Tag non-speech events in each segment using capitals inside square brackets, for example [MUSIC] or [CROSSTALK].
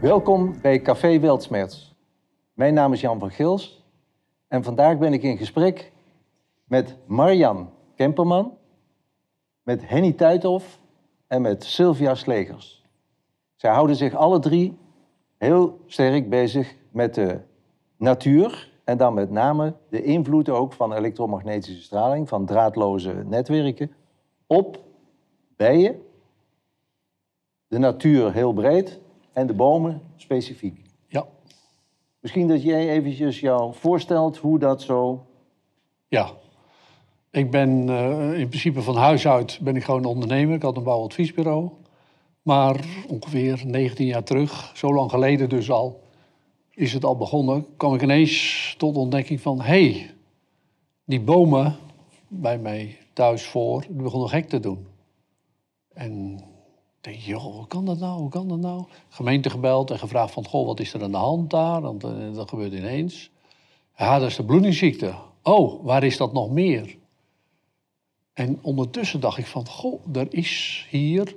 Welkom bij Café Wildsmerts. Mijn naam is Jan van Gils en vandaag ben ik in gesprek met Marjan Kemperman, met Henny Tuithoff en met Sylvia Slegers. Zij houden zich alle drie heel sterk bezig met de natuur en dan met name de invloed ook van elektromagnetische straling, van draadloze netwerken, op bijen, de natuur heel breed en de bomen specifiek. Ja. Misschien dat jij eventjes jou voorstelt hoe dat zo... Ja. Ik ben uh, in principe van huis uit ben ik gewoon ondernemer. Ik had een bouwadviesbureau. Maar ongeveer 19 jaar terug, zo lang geleden dus al, is het al begonnen. kwam ik ineens tot de ontdekking van... hé, hey, die bomen bij mij thuis voor, die begonnen gek te doen. En denk, joh, hoe kan dat nou? Hoe kan dat nou? Gemeente gebeld en gevraagd van, goh, wat is er aan de hand daar? Want uh, dat gebeurt ineens. Ja, dat is de bloedingsziekte. Oh, waar is dat nog meer? En ondertussen dacht ik van, goh, er is hier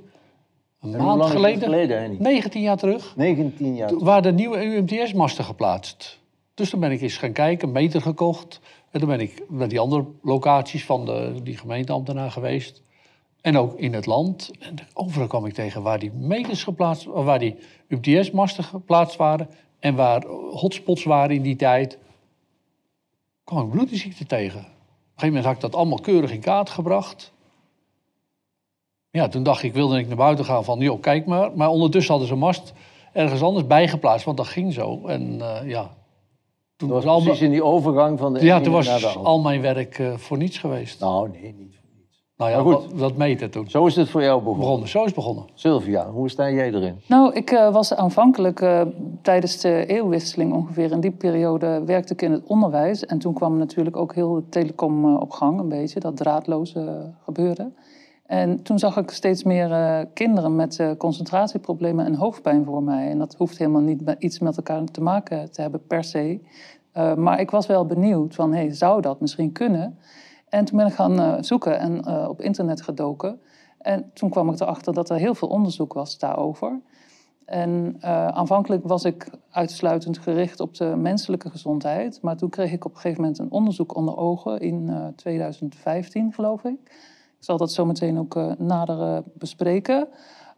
een maand geleden, het geleden, Henny? 19 jaar terug, 19 jaar. toen waren de nieuwe UMTS-masten geplaatst. Dus toen ben ik eens gaan kijken, een meter gekocht. En toen ben ik naar die andere locaties van de, die gemeenteambtenaar geweest. En ook in het land. En overal kwam ik tegen waar die meters geplaatst, waar die UMTS-masten geplaatst waren. En waar hotspots waren in die tijd. kwam ik bloeddieziekte tegen. Op een gegeven moment had ik dat allemaal keurig in kaart gebracht. Ja, toen dacht ik, wilde ik naar buiten gaan van, joh, kijk maar. Maar ondertussen hadden ze een mast ergens anders bijgeplaatst, want dat ging zo. En eh, ja, toen Dat was was al, precies in die overgang van de ja, toen was naar de andere. al mijn werk eh, voor niets geweest. Nou, nee, niet. Nou ja, maar goed. dat, dat meten toen. Zo is het voor jou begonnen. Begonnen, zo is het begonnen. Sylvia, hoe sta jij erin? Nou, ik eh, was aanvankelijk eh, tijdens de eeuwwisseling ongeveer in die periode werkte ik in het onderwijs. En toen kwam natuurlijk ook heel de telecom eh, op gang, een beetje, dat draadloze gebeuren. En toen zag ik steeds meer eh, kinderen met eh, concentratieproblemen en hoofdpijn voor mij. En dat hoeft helemaal niet met- iets met elkaar te maken te hebben per se. Eh, maar ik was wel benieuwd van, hey, zou dat misschien kunnen? En toen ben ik gaan eh, zoeken en eh, op internet gedoken. En toen kwam ik erachter dat er heel veel onderzoek was daarover. En eh, aanvankelijk was ik uitsluitend gericht op de menselijke gezondheid. Maar toen kreeg ik op een gegeven moment een onderzoek onder ogen in eh, 2015, geloof ik. Ik zal dat zo meteen ook eh, nader bespreken.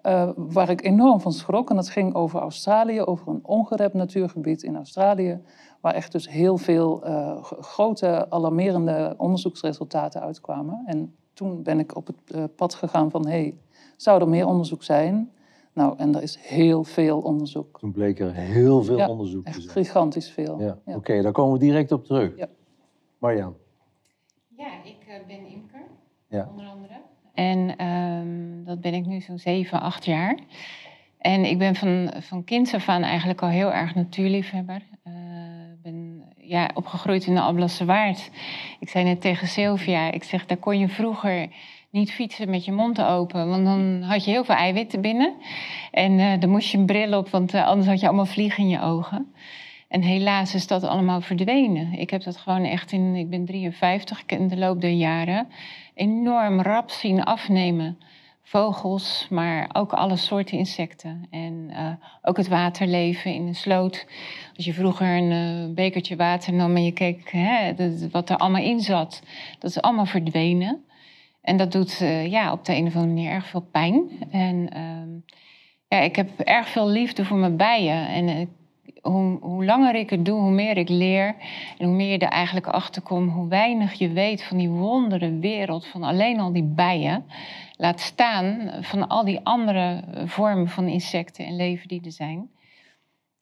Eh, waar ik enorm van schrok. En dat ging over Australië, over een ongerept natuurgebied in Australië. Waar echt dus heel veel eh, grote, alarmerende onderzoeksresultaten uitkwamen. En toen ben ik op het eh, pad gegaan van, hey, zou er meer onderzoek zijn? Nou, en er is heel veel onderzoek. Toen bleek er heel veel Ja, onderzoek te zijn. gigantisch veel. Ja. Ja. Oké, daar komen we direct op terug. Ja. Marjan. Ja, ik eh, ben imker, Ja. onder andere. En ehm, dat ben ik nu zo'n 7, 8 jaar. En ik ben van, van kinds af aan eigenlijk al heel erg natuurliefhebber. Eh, Ik ben ja, opgegroeid in de Ablasse Waard. Ik zei net tegen Sylvia, ik zeg, daar kon je vroeger niet fietsen met je mond open, want dan had je heel veel eiwitten binnen. En eh dan moest je een bril op, want eh, anders had je allemaal vliegen in je ogen. En helaas is dat allemaal verdwenen. Ik heb dat gewoon echt in, ik ben 53, ik in de loop der jaren enorm rap zien afnemen. Vogels, maar ook alle soorten insecten. En eh, ook het waterleven in een sloot. Als je vroeger een eh, bekertje water nam en je keek hè, wat er allemaal in zat, dat is allemaal verdwenen. En dat doet eh, ja, op de een of andere manier erg veel pijn. En ehm, ja, ik heb erg veel liefde voor mijn bijen. En hoe, hoe langer ik het doe, hoe meer ik leer. En hoe meer je er eigenlijk achter komt, hoe weinig je weet van die wondere wereld van alleen al die bijen. Laat staan van al die andere eh, vormen van insecten en leven die er zijn.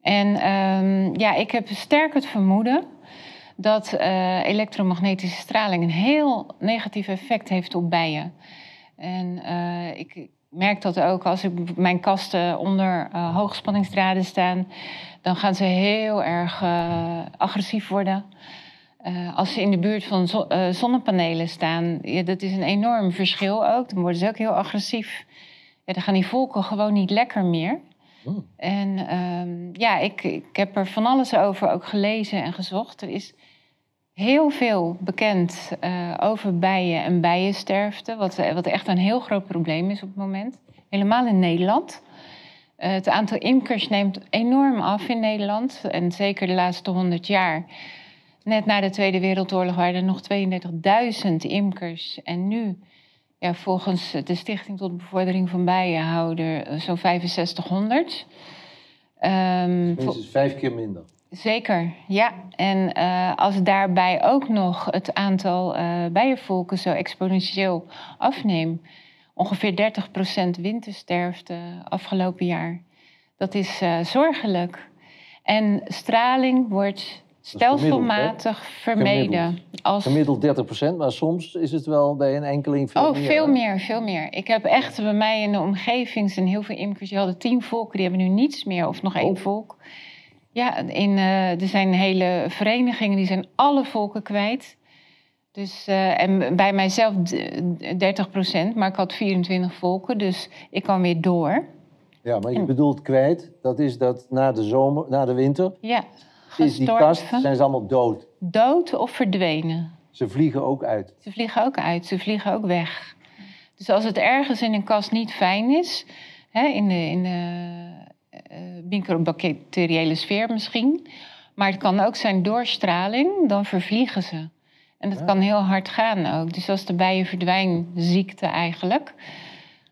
En ehm, ja, ik heb sterk het vermoeden dat eh, elektromagnetische straling een heel negatief effect heeft op bijen. En eh, ik ik merk dat ook als ik mijn kasten onder eh, hoogspanningsdraden staan, dan gaan ze heel erg eh, agressief worden. Eh, als ze in de buurt van zo- zonnepanelen staan, ja, dat is een enorm verschil ook. Dan worden ze ook heel agressief. Ja, dan gaan die volken gewoon niet lekker meer. Hmm. En ehm, ja, ik, ik heb er van alles over ook gelezen en gezocht. Er is heel veel bekend eh, over bijen en bijensterfte, wat, eh, wat echt een heel groot probleem is op het moment. Helemaal in Nederland. Eh, het aantal imkers neemt enorm af in Nederland. En zeker de laatste 100 jaar. Net na de Tweede Wereldoorlog waren er nog 32.000 imkers. En nu, ja, volgens de Stichting tot Bevordering van Bijenhouder, zo'n 6500. Ehm, Minstens dus vijf keer minder. Zeker, ja. En uh, als daarbij ook nog het aantal uh, bijenvolken zo exponentieel afneemt, ongeveer 30% wintersterfte afgelopen jaar, dat is uh, zorgelijk. En straling wordt stelselmatig vermeden. Gemiddeld. Als... Gemiddeld 30%, maar soms is het wel bij een enkeling veel oh, meer. Oh, veel meer, veel meer. Ik heb echt bij mij in de omgeving zijn heel veel imkers. Die hadden tien volken, die hebben nu niets meer of nog oh. één volk. Ja, in, uh, er zijn hele verenigingen, die zijn alle volken kwijt. Dus, uh, en bij mijzelf 30 procent, maar ik had 24 volken, dus ik kwam weer door. Ja, maar je en... bedoelt kwijt, dat is dat na de zomer, na de winter, ja, is die kast, zijn ze allemaal dood. Dood of verdwenen. Ze vliegen ook uit. Ze vliegen ook uit, ze vliegen ook weg. Dus als het ergens in een kast niet fijn is, hè, in de, in de microbacteriële sfeer misschien. Maar het kan ook zijn doorstraling, dan vervliegen ze. En dat ja. kan heel hard gaan ook. Dus is de bijenverdwijnziekte eigenlijk.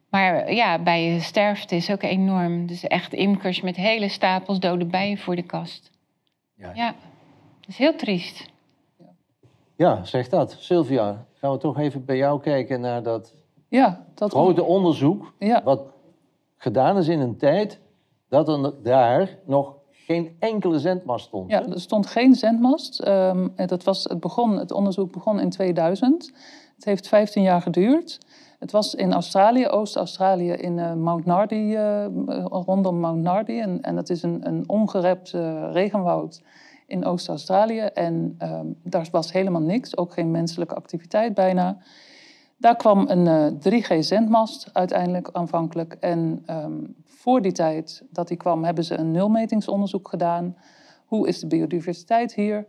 Maar ja, bijensterfte is ook enorm. Dus echt imkers met hele stapels dode bijen voor de kast. Ja, ja. dat is heel triest. Ja, zeg dat. Sylvia, gaan we toch even bij jou kijken naar dat, ja, dat grote onderzoek... Ja. wat gedaan is in een tijd dat er daar nog geen enkele zendmast stond. Ja, er stond geen zendmast. Um, dat was, het, begon, het onderzoek begon in 2000. Het heeft 15 jaar geduurd. Het was in Australië, Oost-Australië, in uh, Mount Nardi, uh, rondom Mount Nardi. En, en dat is een, een ongerept uh, regenwoud in Oost-Australië. En um, daar was helemaal niks, ook geen menselijke activiteit bijna. Daar kwam een 3G-zendmast uiteindelijk aanvankelijk. En um, voor die tijd dat die kwam, hebben ze een nulmetingsonderzoek gedaan. Hoe is de biodiversiteit hier?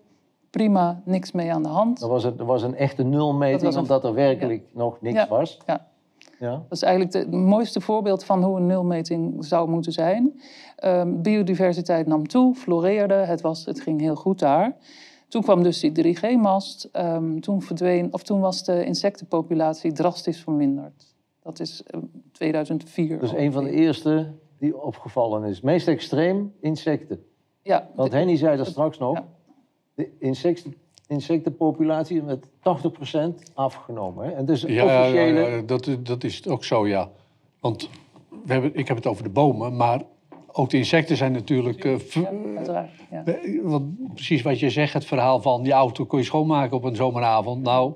Prima, niks mee aan de hand. Er was, het, was een echte nulmeting, een... omdat er werkelijk ja. nog niks ja. was. Ja. ja. Dat is eigenlijk het mooiste voorbeeld van hoe een nulmeting zou moeten zijn. Um, biodiversiteit nam toe, floreerde, het, was, het ging heel goed daar. Toen kwam dus die 3G-mast. Um, toen, verdween, of toen was de insectenpopulatie drastisch verminderd. Dat is 2004. Dus een van de eerste die opgevallen is. Meest extreem insecten. Ja. Want Henny zei er straks nog, ja. de insecten, insectenpopulatie met 80% afgenomen. Hè? En dus ja, officiële... ja, ja, dat, dat is ook zo, ja. Want we hebben, ik heb het over de bomen, maar ook de insecten zijn natuurlijk... Uh, ja, uiteraard, ja. Want precies wat je zegt, het verhaal van die auto kon je schoonmaken op een zomeravond. Nou,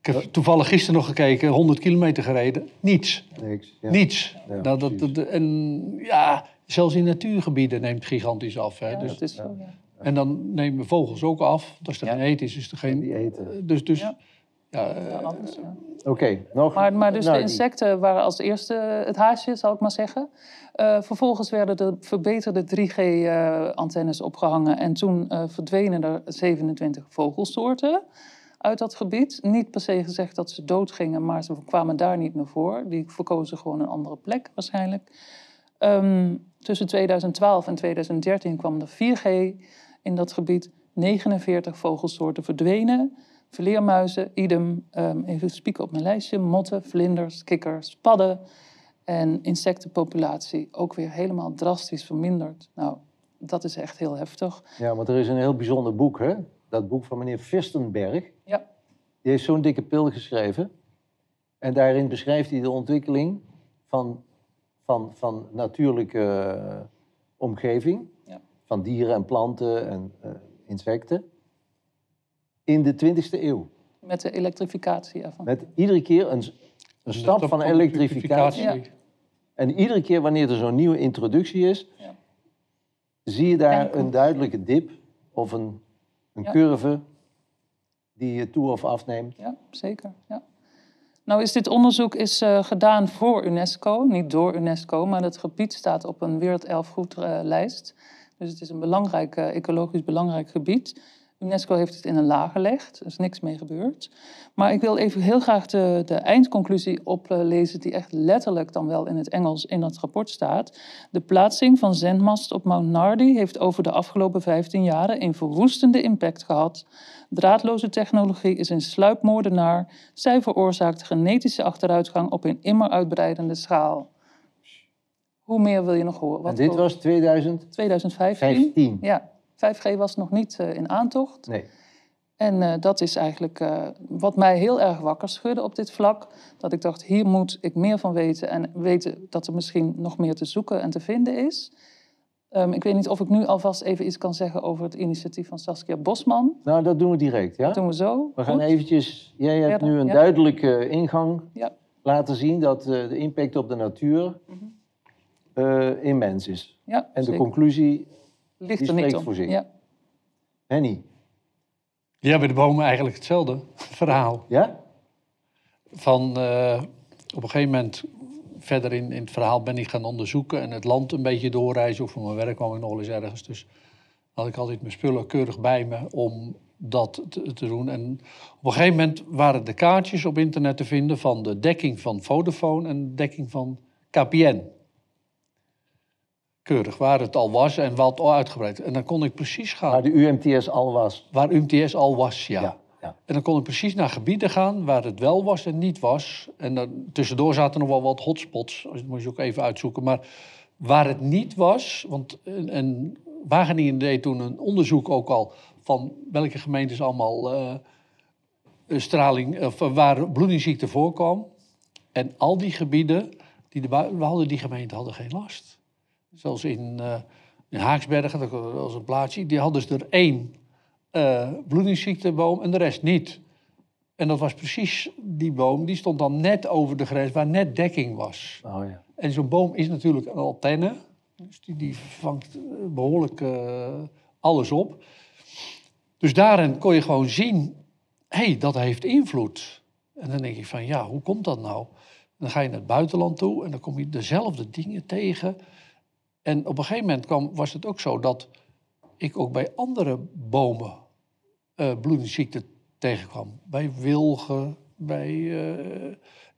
ik heb toevallig gisteren nog gekeken, 100 kilometer gereden. Niets. Niks. Ja. Niets. Ja, nou, dat, dat, en ja, zelfs in natuurgebieden neemt het gigantisch af. Hè. Ja, dus, dat is zo, ja. En dan nemen vogels ook af. Als er Ja. geen eten is, is er geen... Die eten. Dus, dus Ja. eh, Ja, anders, ja. Oké, nog... Maar, maar dus nou, de die- insecten waren als eerste het haasje, zal ik maar zeggen. Eh, vervolgens werden de verbeterde 3G-antennes opgehangen. En toen eh, verdwenen er 27 vogelsoorten uit dat gebied. Niet per se gezegd dat ze doodgingen, maar ze kwamen daar niet meer voor. Die verkozen gewoon een andere plek waarschijnlijk. Ehm, tussen 2012 en 2013 kwam er 4G in dat gebied. 49 vogelsoorten verdwenen. Vleermuizen, idem, ehm, even spieken op mijn lijstje, motten, vlinders, kikkers, padden. En insectenpopulatie ook weer helemaal drastisch verminderd. Nou, dat is echt heel heftig. Ja, want er is een heel bijzonder boek, hè? Dat boek van meneer Virstenberg. Ja, Die heeft zo'n dikke pil geschreven. En daarin beschrijft hij de ontwikkeling van, van, van natuurlijke eh, omgeving. Ja. Van dieren en planten en eh, insecten. In de 20e eeuw. met de elektrificatie ervan. Met iedere keer een, een stap van elektrificatie. Ja. En iedere keer wanneer er zo'n nieuwe introductie is, Ja. zie je daar een duidelijke dip of een, een Ja. curve die je toe of afneemt. Ja, zeker. Ja. Nou is dit onderzoek is, eh, gedaan voor UNESCO, niet door UNESCO, maar het gebied staat op een werelderfgoedlijst. dus het is een belangrijk, eh, ecologisch belangrijk gebied. UNESCO heeft het in een la gelegd, er is niks mee gebeurd. Maar ik wil even heel graag de, de eindconclusie oplezen, die echt letterlijk dan wel in het Engels in dat rapport staat. De plaatsing van zendmast op Mount Nardi heeft over de afgelopen 15 jaren een verwoestende impact gehad. Draadloze technologie is een sluipmoordenaar. Zij veroorzaakt genetische achteruitgang op een immer uitbreidende schaal. Hoe meer wil je nog horen? En Wat dit was 2015. 2015. Ja, 5G was nog niet eh, in aantocht. Nee. En eh, dat is eigenlijk eh, wat mij heel erg wakker schudde op dit vlak. Dat ik dacht, hier moet ik meer van weten. En weten dat er misschien nog meer te zoeken en te vinden is. Ehm, ik weet niet of ik nu alvast even iets kan zeggen over het initiatief van Saskia Bosman. Nou, dat doen we direct, ja? Dat doen we zo. We gaan Goed? eventjes... Jij hebt Verder, nu een ja. duidelijke ingang Ja. laten zien dat de impact op de natuur eh, immens is. Ja, En de conclusie, ligt die er om. voor zich. Ja. Henny, Ja, bij de bomen eigenlijk hetzelfde [LAUGHS] verhaal. ja? Van, eh, op een gegeven moment, verder in, in het verhaal ben ik gaan onderzoeken en het land een beetje doorreizen. Ook voor mijn werk kwam ik nog wel eens ergens. Dus had ik altijd mijn spullen keurig bij me om dat te, te doen. En op een gegeven moment waren de kaartjes op internet te vinden van de dekking van Vodafone en de dekking van KPN. Keurig, waar het al was en wat al uitgebreid. En dan kon ik precies gaan Waar de UMTS al was. waar UMTS al was, ja. Ja, ja. En dan kon ik precies naar gebieden gaan waar het wel was en niet was. En dan, tussendoor zaten nog wel wat hotspots, dat moest je ook even uitzoeken. Maar waar het niet was, want en, en Wageningen deed toen een onderzoek ook al van welke gemeentes allemaal eh, straling, of waar bloedingsziekte voorkwam. En al die gebieden, die de, we hadden die gemeenten hadden geen last. Zoals in, eh, in Haaksbergen, dat was een plaatsje, die hadden ze er één eh bloedingsziekteboom en de rest niet. En dat was precies die boom, die stond dan net over de grens waar net dekking was. Oh ja. En zo'n boom is natuurlijk een antenne, dus die, die vangt eh, behoorlijk eh, alles op. Dus daarin kon je gewoon zien, hé, hey, dat heeft invloed. En dan denk je van, ja, hoe komt dat nou? Dan ga je naar het buitenland toe en dan kom je dezelfde dingen tegen. En op een gegeven moment kwam, was het ook zo dat ik ook bij andere bomen eh bloedingsziekte tegenkwam. Bij wilgen, bij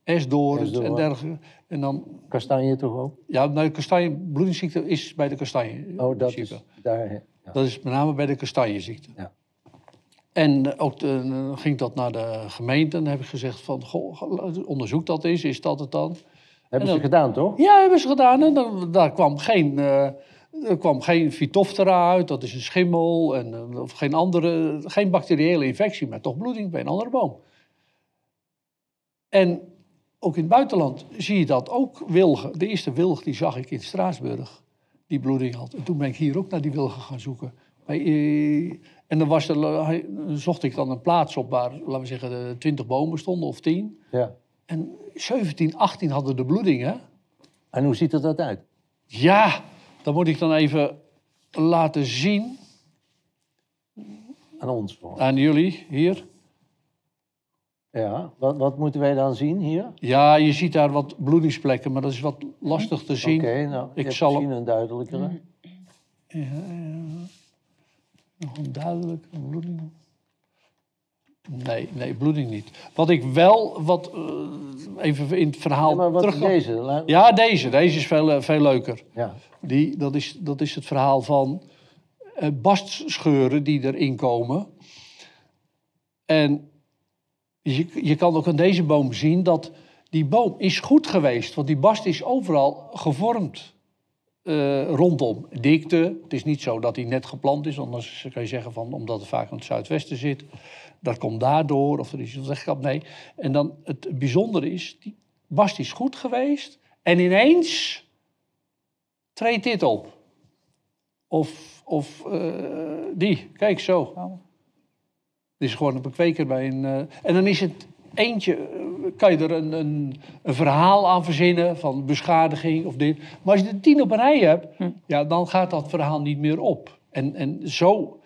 esdorens en dergelijke. En dan, Kastanje toch ook? ja, nou, kastanje, bloedingsziekte is bij de kastanje. Oh, dat is daar. Ja. Dat is met name bij de kastanjeziekte. Ja. En eh, ook de, dan ging dat naar de gemeente en heb ik gezegd van, goh, onderzoek dat eens, is dat het dan? Hebben En ze gedaan, toch? Ja, hebben ze gedaan. En dan, daar kwam geen, eh er kwam geen Phytophthora uit, dat is een schimmel. En, eh, of geen, andere, geen bacteriële infectie, maar toch bloeding bij een andere boom. En ook in het buitenland zie je dat ook wilgen. De eerste wilg die zag ik in Straatsburg, die bloeding had. En toen ben ik hier ook naar die wilgen gaan zoeken. Eh, en dan, was er, zocht ik dan een plaats op waar, laten we zeggen, 20 bomen stonden of 10. Ja. En 17, 18 hadden de bloeding, hè? En hoe ziet er dat uit? Ja, dat moet ik dan even laten zien Aan ons. aan jullie hier. Ja. Wat, wat moeten wij dan zien hier? Ja, je ziet daar wat bloedingsplekken, maar dat is wat lastig te zien. Oké, nou, Ik zal... misschien een duidelijkere. Ja, ja. Nog een duidelijke bloeding. Nee, nee, bloeding niet. Wat ik wel, wat eh, even in het verhaal Ja, maar wat is terug. deze? Ja, deze. Deze is veel, eh, veel leuker. Ja. Die, dat, is, dat is het verhaal van eh, bastscheuren die erin komen. En je, je kan ook aan deze boom zien dat die boom is goed geweest. Want die bast is overal gevormd rondom. Dikte, het is niet zo dat hij net geplant is. Anders kan je zeggen van, omdat het vaak aan het zuidwesten zit. Dat komt daardoor, of er is een wegkap. Nee. En dan het bijzondere is, die bast is goed geweest. En ineens treedt dit op. Of, of eh, die, kijk zo. Dit is gewoon een bekweker bij een... eh, en dan is het eentje, eh, kan je er een, een, een verhaal aan verzinnen van beschadiging of dit. Maar als je er tien op een rij hebt, ja, dan gaat dat verhaal niet meer op. En, en zo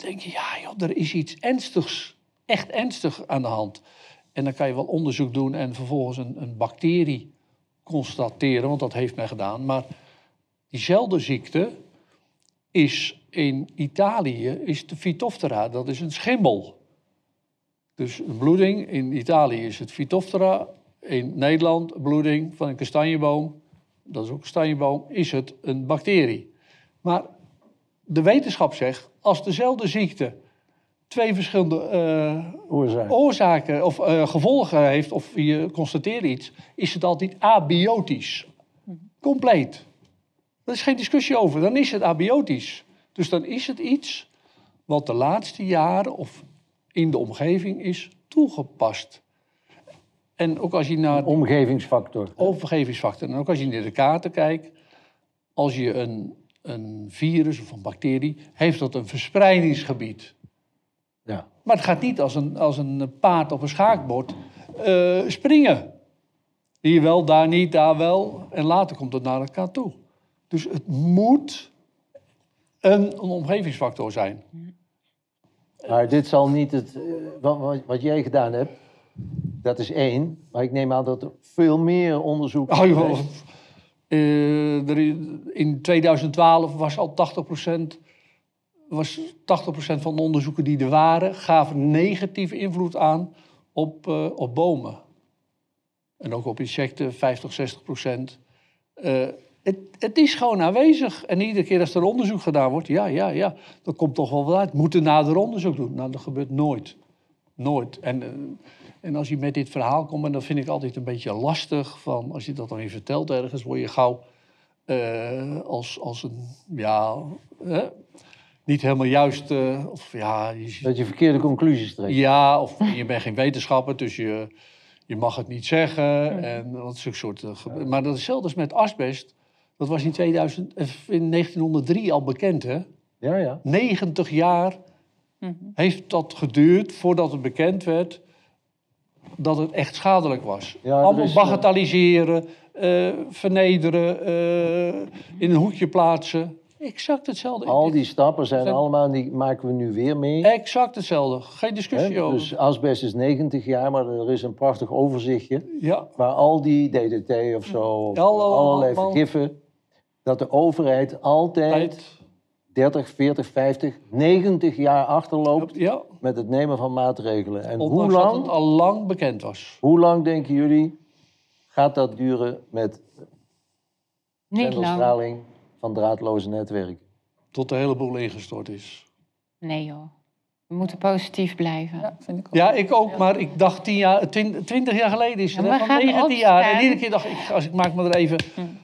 denk je, ja joh, er is iets ernstigs, echt ernstig aan de hand. En dan kan je wel onderzoek doen en vervolgens een, een bacterie constateren, want dat heeft men gedaan. Maar diezelfde ziekte is in Italië is de Phytophthora, dat is een schimmel. Dus een bloeding, in Italië is het Phytophthora. In Nederland, bloeding van een kastanjeboom, dat is ook een kastanjeboom, is het een bacterie. Maar de wetenschap zegt, als dezelfde ziekte twee verschillende eh, oorzaken of eh, gevolgen heeft, of je constateert iets, is het altijd abiotisch. Compleet. Er is geen discussie over. Dan is het abiotisch. Dus dan is het iets wat de laatste jaren of in de omgeving is toegepast. En ook als je naar Omgevingsfactor. overgevingsfactor. En ook als je naar de kaarten kijkt, als je een, een virus of een bacterie, heeft dat een verspreidingsgebied. Ja. Maar het gaat niet als een, als een paard op een schaakbord eh, springen. Hier wel, daar niet, daar wel. En later komt het naar elkaar toe. Dus het moet een, een omgevingsfactor zijn. Maar dit zal niet het, eh, wat, wat, wat jij gedaan hebt, dat is één. Maar ik neem aan dat er veel meer onderzoek Oh, in 2012 was al 80%, was 80% van de onderzoeken die er waren, gaven negatieve invloed aan op, eh, op bomen. En ook op insecten, 50, 60 procent. Eh, het, het is gewoon aanwezig. En iedere keer als er onderzoek gedaan wordt, ja, ja, ja, dat komt toch wel wat uit. Moeten nader onderzoek doen. Nou, dat gebeurt nooit. Nooit. En, eh, en als je met dit verhaal komt, en dat vind ik altijd een beetje lastig, van als je dat dan weer vertelt ergens, word je gauw eh, als, als een, ja, hè, niet helemaal juist, eh, of ja, je, Dat je verkeerde conclusies trekt. ja, of je bent geen wetenschapper, dus je, je mag het niet zeggen. En dat is een soort. gebe- Maar dat is hetzelfde als met asbest. Dat was in, 2000, eh, in 1903 al bekend, hè? Ja, ja. 90 jaar Mhm. heeft dat geduurd voordat het bekend werd dat het echt schadelijk was. Ja, Allemaal is, eh, bagatelliseren, eh, vernederen, eh, in een hoekje plaatsen. Exact hetzelfde. Al die stappen zijn Zijn- allemaal, die maken we nu weer mee. Exact hetzelfde. Geen discussie over. Dus asbest is 90 jaar, maar er is een prachtig overzichtje. Ja, Waar al die DDT of zo, of allerlei vergiffen, dat de overheid altijd tijd. 30, 40, 50, 90 jaar achterloopt Ja, met het nemen van maatregelen. En hoe ondanks dat het lang, al lang bekend was. hoe lang denken jullie gaat dat duren met lang. zenderstraling van draadloze netwerken? Tot de hele boel ingestort is. Nee joh. We moeten positief blijven. Ja, vind ik ook. Ja, ik ook, maar ik dacht tien jaar, twin- twintig jaar geleden is het, Ja, hè, we van gaan 19 jaar. En iedere keer dacht ik, als ik maak me er even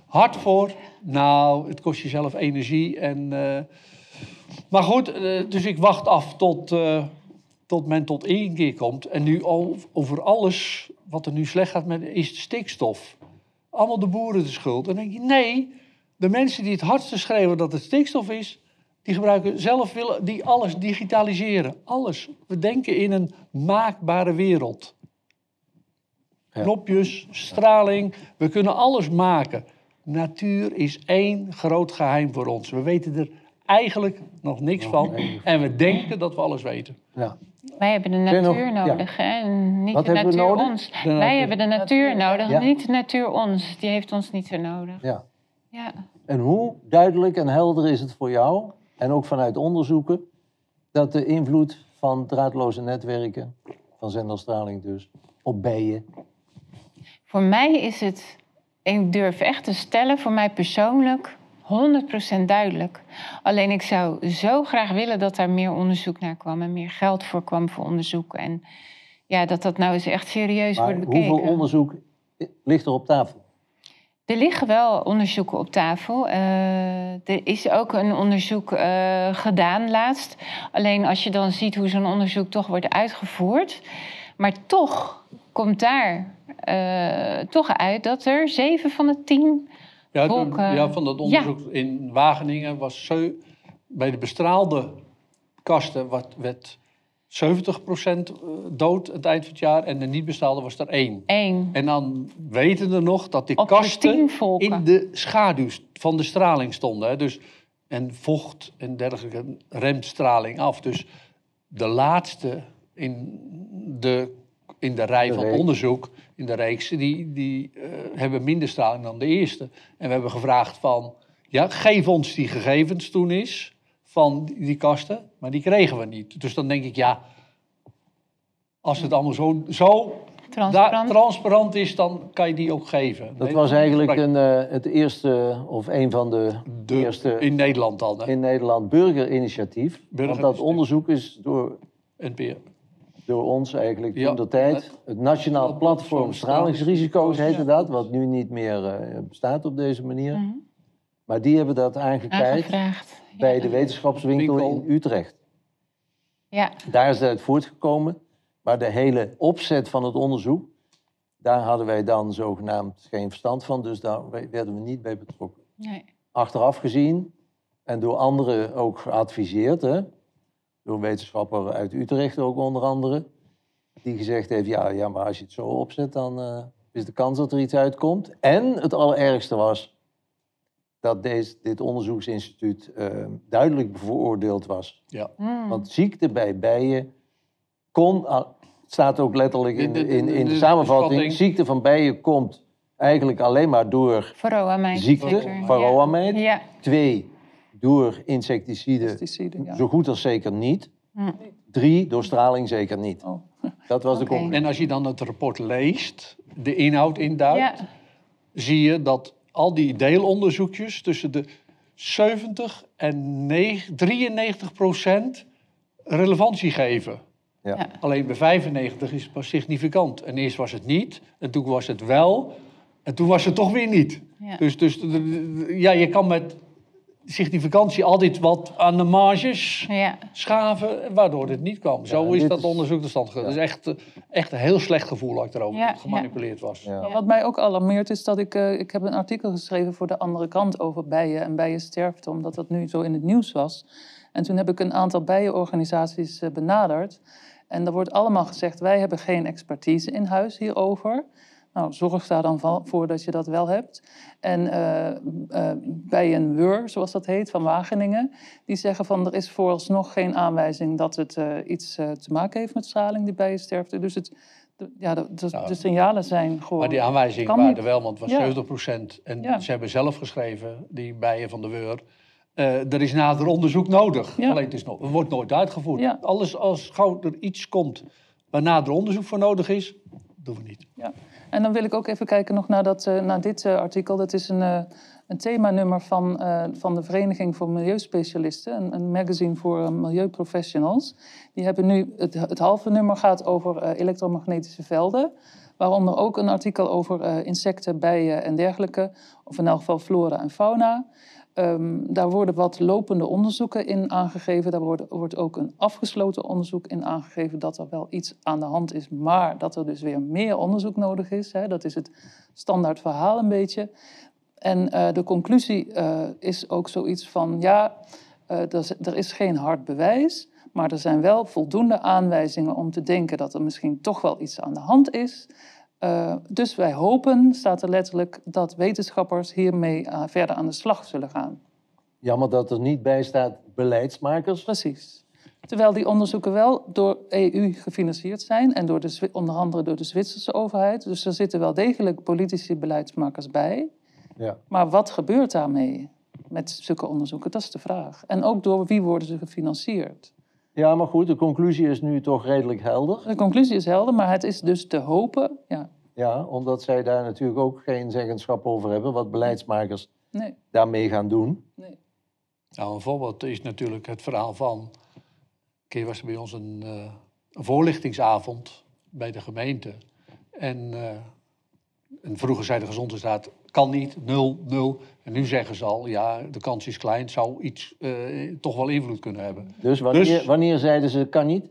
hard voor. Nou, het kost jezelf energie. En, eh, maar goed, eh, dus ik wacht af tot, eh, tot men tot één keer komt. En nu over alles wat er nu slecht gaat met is stikstof. Allemaal de boeren de schuld. En dan denk je, nee, de mensen die het hardste schreeuwen dat het stikstof is, die gebruiken zelf willen die alles digitaliseren. Alles. We denken in een maakbare wereld. Ja. Knopjes, straling, we kunnen alles maken. Natuur is één groot geheim voor ons. We weten er eigenlijk nog niks van. En we denken dat we alles weten. Ja. Wij hebben de natuur ja. nodig, hè? en niet Wat de natuur nodig? ons. natuur. Wij hebben de natuur nodig, Ja. niet de natuur ons. Die heeft ons niet zo nodig. ja. Ja. En hoe duidelijk en helder is het voor jou, en ook vanuit onderzoeken, dat de invloed van draadloze netwerken, van zenderstraling dus, op bijen, Voor mij is het, ik durf echt te stellen, voor mij persoonlijk 100% duidelijk. Alleen ik zou zo graag willen dat daar meer onderzoek naar kwam en meer geld voor kwam voor onderzoek. En ja, dat dat nou eens echt serieus maar wordt bekeken. hoeveel onderzoek ligt er op tafel? Er liggen wel onderzoeken op tafel. Eh, er is ook een onderzoek eh, gedaan laatst. Alleen als je dan ziet hoe zo'n onderzoek toch wordt uitgevoerd. Maar toch komt daar eh, toch uit dat er zeven van de tien. Ja, toen- Wolken. ja van dat onderzoek in Wageningen was zeu- bij de bestraalde kasten wat, werd 70% dood aan het eind van het jaar en de niet bestraalde was er één. En dan weten we nog dat die Op kasten in de schaduw van de straling stonden. Hè? Dus, en vocht en dergelijke remt straling af. Dus de laatste in de, in de rij De van reeks. onderzoek, in de reeks, die, die eh, hebben minder straling dan de eerste. En we hebben gevraagd van, ja, geef ons die gegevens toen eens van die die kasten, maar die kregen we niet. Dus dan denk ik, ja, als het allemaal zo, zo Transparant. transparant is, dan kan je die ook geven. Dat Nee, was eigenlijk een, eh, het eerste, of een van de, De- eerste in Nederland dan, hè? in Nederland burgerinitiatief. Want dat onderzoek is door, NPR. Door ons eigenlijk Ja, toen de tijd. het- Het Nationaal Platform Stralingsrisico's heette Ja. dat, wat nu niet meer eh, bestaat op deze manier. Mhm. Maar die hebben dat Aangevraagd. bij Ja. de wetenschapswinkel Winkel. in Utrecht. Ja, Daar is het voortgekomen. Maar de hele opzet van het onderzoek, daar hadden wij dan zogenaamd geen verstand van. Dus daar werden we niet bij betrokken. nee. Achteraf gezien en door anderen ook geadviseerd, hè? Door een wetenschapper uit Utrecht ook onder andere, die gezegd heeft, ja, ja maar als je het zo opzet, dan eh, is de kans dat er iets uitkomt. En het allerergste was dat deze, dit onderzoeksinstituut eh, duidelijk bevooroordeeld was. Ja. Mm. Want ziekte bij bijen kon, het staat ook letterlijk in, de- in, in de de samenvatting, ziekte van bijen komt eigenlijk alleen maar door Varroa-mijt. ziekte, zeker. varroa-mijt. Ja. Twee, door insecticiden, ja. zo goed als zeker niet. Hm. Drie, door straling zeker niet. Oh. [LAUGHS] Dat was de conclusie. En als je dan het rapport leest, de inhoud induikt, Ja. zie je dat al die deelonderzoekjes tussen de 70 en 9 93 procent relevantie geven. Ja. Ja. Alleen bij 95 is het pas significant. En eerst was het niet, en toen was het wel, en toen was het toch weer niet. Ja. Dus, dus ja, je kan met significantie altijd wat aan de marges Ja. schaven, waardoor dit niet kwam. Zo is dat is- onderzoek tot stand gekomen. Dat is echt, eh, echt een heel slecht gevoel dat ik erover Ja, gemanipuleerd was. Ja. Wat mij ook alarmeert is dat ik, eh, ik heb een artikel geschreven voor de andere kant over bijen en bijensterfte, omdat dat nu zo in het nieuws was. En toen heb ik een aantal bijenorganisaties eh, benaderd. En er wordt allemaal gezegd, wij hebben geen expertise in huis hierover. Nou, zorg daar dan voor dat je dat wel hebt. En eh eh Bijenwur, zoals dat heet, van Wageningen, die zeggen van er is vooralsnog geen aanwijzing dat het eh, iets te maken heeft met straling, die bijensterfte. Dus het, de, ja, de, de, Ja. de signalen zijn gewoon... Maar die aanwijzingen Kan waren niet. er wel, want het was Ja. 70 procent. En Ja. ze hebben zelf geschreven, die bijen van de Weur... eh, er is nader onderzoek nodig. Ja. Alleen het, is nog, het wordt nooit uitgevoerd. Alles als gauw er iets komt waar nader onderzoek voor nodig is, doen we niet. Ja. En dan wil ik ook even kijken nog naar, dat, eh, naar dit eh, artikel. Dat is een, eh, een themanummer van, van de Vereniging voor Milieuspecialisten. Een, een magazine voor milieuprofessionals. Die hebben nu, het, het halve nummer gaat over elektromagnetische velden. Waaronder ook een artikel over insecten, bijen en dergelijke. Of in elk geval flora en fauna. Ehm, daar worden wat lopende onderzoeken in aangegeven. Daar wordt, wordt ook een afgesloten onderzoek in aangegeven dat er wel iets aan de hand is, maar dat er dus weer meer onderzoek nodig is. Hè. Dat is het standaard verhaal een beetje. En eh, de conclusie eh, is ook zoiets van, ja, eh, er, is- er is geen hard bewijs, maar er zijn wel voldoende aanwijzingen om te denken dat er misschien toch wel iets aan de hand is. Eh, dus wij hopen, staat er letterlijk, dat wetenschappers hiermee eh, verder aan de slag zullen gaan. Jammer dat er niet bij staat beleidsmakers. Precies. Terwijl die onderzoeken wel door EU gefinancierd zijn en door de, onder andere door de Zwitserse overheid. Dus er zitten wel degelijk politici beleidsmakers bij. Ja. Maar wat gebeurt daarmee met zulke onderzoeken? Dat is de vraag. En ook door wie worden ze gefinancierd? ja, maar goed, de conclusie is nu toch redelijk helder. De conclusie is helder, maar het is dus te hopen. Ja, Ja, omdat zij daar natuurlijk ook geen zeggenschap over hebben, wat beleidsmakers nee, daarmee gaan doen. nee. Nou, een voorbeeld is natuurlijk het verhaal van... Een keer was er bij ons een, eh, een voorlichtingsavond bij de gemeente. En, eh, en vroeger zei de gezondheidsraad, kan niet, nul, nul. En nu zeggen ze al, ja, de kans is klein, zou iets eh, toch wel invloed kunnen hebben. Dus wanneer, Dus- wanneer zeiden ze kan niet?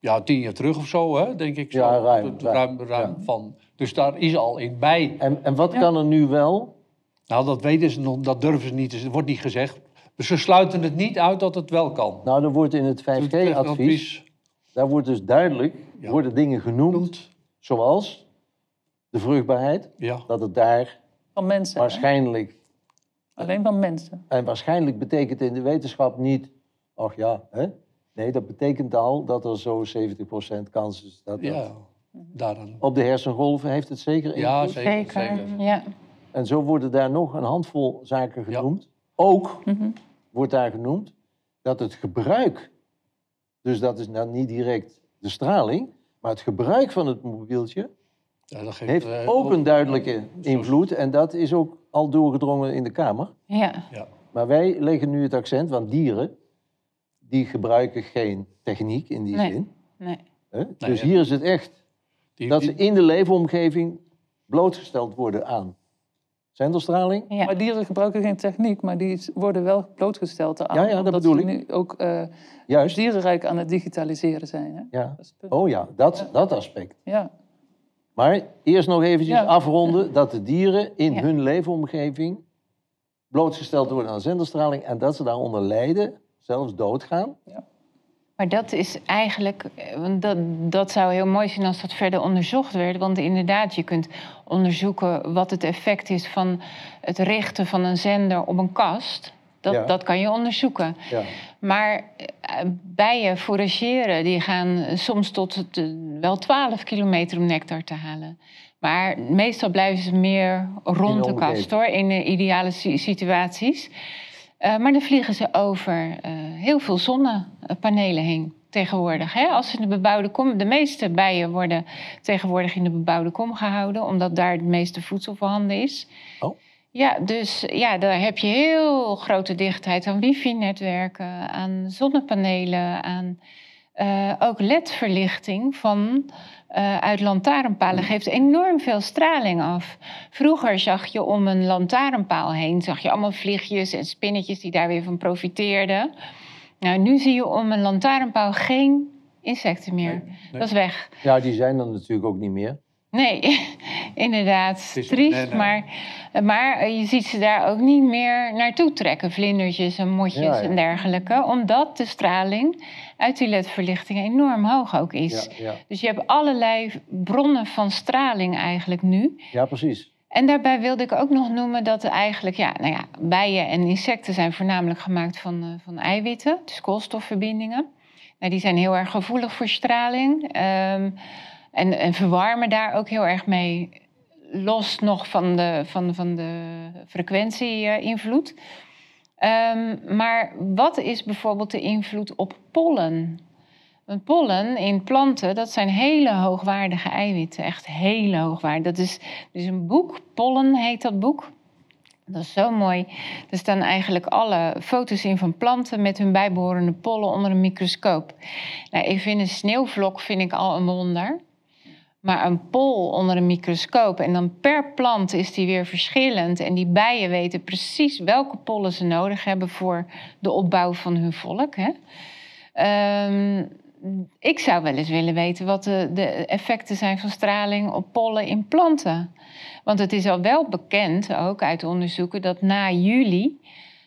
Ja, tien jaar terug of zo, hè, denk ik. Zo. Ja, ruim, Het- ruim, ruim, ruim ja. van. Dus daar is al in bij. En, en wat Ja. kan er nu wel? Nou, dat weten ze nog, dat durven ze niet. Het wordt niet gezegd. Dus ze sluiten het niet uit dat het wel kan. Nou, er wordt in het 5G-advies, daar wordt dus duidelijk, Ja. worden dingen genoemd, zoals de vruchtbaarheid, Ja. dat het daar Van mensen. hè? waarschijnlijk, Alleen van mensen. en waarschijnlijk betekent in de wetenschap niet, ach ja, hè? Nee, dat betekent al dat er zo 70% kans is dat dat... ja. Op de hersengolven heeft het zeker Ja, invloed. zeker. Zeker. zeker. Ja. En zo worden daar nog een handvol zaken Ja. genoemd. Ook Mhm. wordt daar genoemd dat het gebruik, dus dat is nou niet direct de straling, maar het gebruik van het mobieltje Ja, dat geeft, heeft eh, ook een duidelijke invloed. En dat is ook al doorgedrongen in de Kamer. Ja, Ja. Maar wij leggen nu het accent, want dieren, die gebruiken geen techniek in die Nee. zin. nee. Hè? Dus ja. hier is het echt Die, dat die- ze in de leefomgeving blootgesteld worden aan zenderstraling. Ja. Maar dieren gebruiken geen techniek, maar die worden wel blootgesteld aan. Ja, ja, dat bedoel ze ik. nu ook eh Juist. dierenrijk aan het digitaliseren zijn. Hè? Ja. Oh ja, dat, dat aspect. Ja. Maar eerst nog eventjes Ja. afronden [LAUGHS] dat de dieren in Ja. hun leefomgeving blootgesteld worden aan zenderstraling en dat ze daaronder lijden, zelfs doodgaan. Maar dat is eigenlijk, eh, want dat, dat zou heel mooi zijn als dat verder onderzocht werd. Want inderdaad, je kunt onderzoeken wat het effect is van het richten van een zender op een kast. Dat, Ja. dat kan je onderzoeken. Ja. Maar eh, bijen forageren, die gaan soms tot het, eh, wel 12 kilometer om nectar te halen. Maar meestal blijven ze meer rond de kast hoor, in de ideale si- situaties. Eh, maar dan vliegen ze over eh, heel veel zonnepanelen heen tegenwoordig. Hè? Als in de bebouwde kom, de meeste bijen worden tegenwoordig in de bebouwde kom gehouden, omdat daar het meeste voedsel voorhanden is. Oh. Ja, dus ja, daar heb je heel grote dichtheid aan wifi-netwerken, aan zonnepanelen, aan eh, ook LED-verlichting van eh, uit lantaarnpalen geeft enorm veel straling af. Vroeger zag je om een lantaarnpaal heen zag je allemaal vliegjes en spinnetjes die daar weer van profiteerden. Nou, nu zie je om een lantaarnpaal geen insecten meer. Dat is weg. ja, die zijn er natuurlijk ook niet meer. Nee, [LAUGHS] inderdaad. Triest, nee, nee. maar, maar eh, je ziet ze daar ook niet meer naartoe trekken. Vlindertjes en motjes Ja, ja. en dergelijke. Omdat de straling uit die ledverlichting enorm hoog ook is. Ja. Dus je hebt allerlei bronnen van straling eigenlijk nu. ja precies. En daarbij wilde ik ook nog noemen dat eigenlijk, ja, nou ja, bijen en insecten zijn voornamelijk gemaakt van, eh, van eiwitten, dus koolstofverbindingen. Nou, die zijn heel erg gevoelig voor straling ehm, en, en verwarmen daar ook heel erg mee, los nog van de, van, van de frequentie-invloed. Ehm, maar wat is bijvoorbeeld de invloed op pollen? Want pollen in planten, dat zijn hele hoogwaardige eiwitten. Echt hele hoogwaardig. Dat is, een boek, Pollen heet dat boek. Dat is zo mooi. Er staan eigenlijk alle foto's in van planten met hun bijbehorende pollen onder een microscoop. Nou, ik vind een sneeuwvlok vind ik al een wonder. Maar een pol onder een microscoop en dan per plant is die weer verschillend. En die bijen weten precies welke pollen ze nodig hebben voor de opbouw van hun volk. Hè? Ehm, ik zou wel eens willen weten wat de, de effecten zijn van straling op pollen in planten. Want het is al wel bekend, ook uit onderzoeken, dat na juli